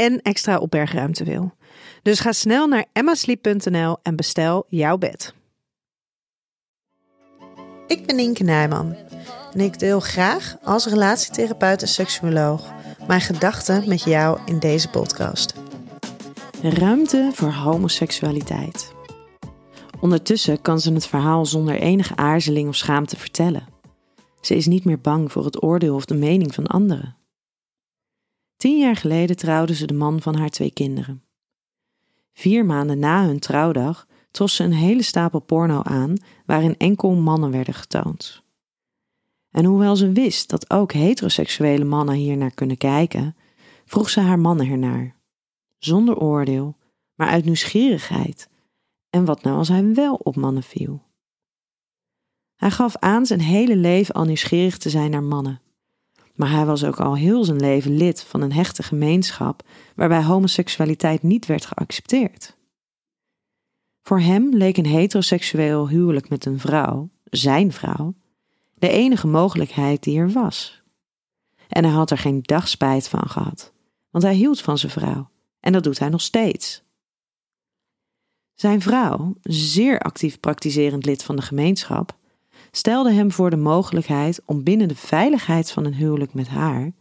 en extra opbergruimte wil. Dus ga snel naar emmasleep.nl en bestel jouw bed. Ik ben Inke Nijman en ik deel graag als relatietherapeut en seksuoloog mijn gedachten met jou in deze podcast. Ruimte voor homoseksualiteit. Ondertussen kan ze het verhaal zonder enige aarzeling of schaamte vertellen. Ze is niet meer bang voor het oordeel of de mening van anderen. Tien jaar geleden trouwde ze de man van haar twee kinderen. Vier maanden na hun trouwdag trof ze een hele stapel porno aan waarin enkel mannen werden getoond. En hoewel ze wist dat ook heteroseksuele mannen hier naar kunnen kijken, vroeg ze haar mannen ernaar. Zonder oordeel, maar uit nieuwsgierigheid. En wat nou als hij wel op mannen viel? Hij gaf aan zijn hele leven al nieuwsgierig te zijn naar mannen. Maar hij was ook al heel zijn leven lid van een hechte gemeenschap waarbij homoseksualiteit niet werd geaccepteerd. Voor hem leek een heteroseksueel huwelijk met een vrouw, zijn vrouw, de enige mogelijkheid die er was. En hij had er geen dag spijt van gehad, want hij hield van zijn vrouw en dat doet hij nog steeds. Zijn vrouw, zeer actief praktiserend lid van de gemeenschap, stelde hem voor de mogelijkheid om binnen de veiligheid van een huwelijk met haar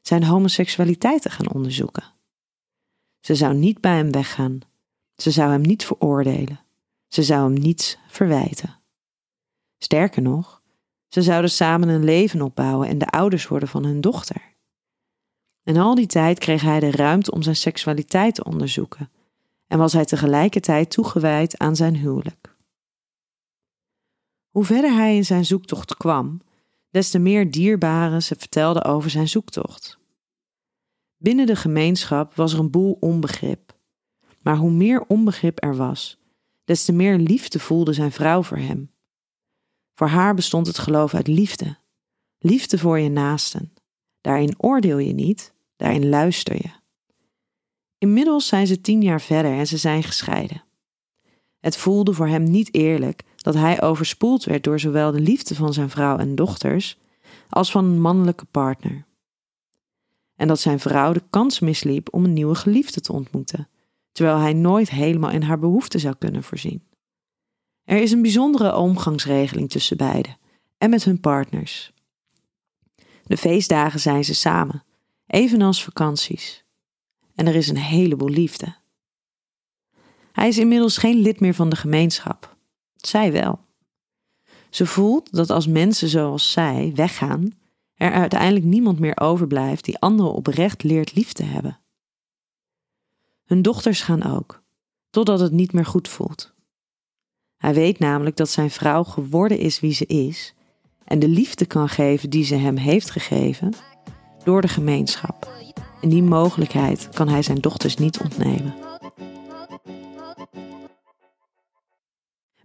zijn homoseksualiteit te gaan onderzoeken. Ze zou niet bij hem weggaan. Ze zou hem niet veroordelen. Ze zou hem niets verwijten. Sterker nog, ze zouden samen een leven opbouwen en de ouders worden van hun dochter. En al die tijd kreeg hij de ruimte om zijn seksualiteit te onderzoeken en was hij tegelijkertijd toegewijd aan zijn huwelijk. Hoe verder hij in zijn zoektocht kwam, des te meer dierbaren ze vertelden over zijn zoektocht. Binnen de gemeenschap was er een boel onbegrip. Maar hoe meer onbegrip er was, des te meer liefde voelde zijn vrouw voor hem. Voor haar bestond het geloof uit liefde. Liefde voor je naasten. Daarin oordeel je niet, daarin luister je. Inmiddels zijn ze tien jaar verder en ze zijn gescheiden. Het voelde voor hem niet eerlijk dat hij overspoeld werd door zowel de liefde van zijn vrouw en dochters als van een mannelijke partner. En dat zijn vrouw de kans misliep om een nieuwe geliefde te ontmoeten, terwijl hij nooit helemaal in haar behoeften zou kunnen voorzien. Er is een bijzondere omgangsregeling tussen beiden en met hun partners. De feestdagen zijn ze samen, evenals vakanties. En er is een heleboel liefde. Hij is inmiddels geen lid meer van de gemeenschap. Zij wel. Ze voelt dat als mensen zoals zij weggaan, er uiteindelijk niemand meer overblijft die anderen oprecht leert lief te hebben. Hun dochters gaan ook, totdat het niet meer goed voelt. Hij weet namelijk dat zijn vrouw geworden is wie ze is en de liefde kan geven die ze hem heeft gegeven door de gemeenschap. En die mogelijkheid kan hij zijn dochters niet ontnemen.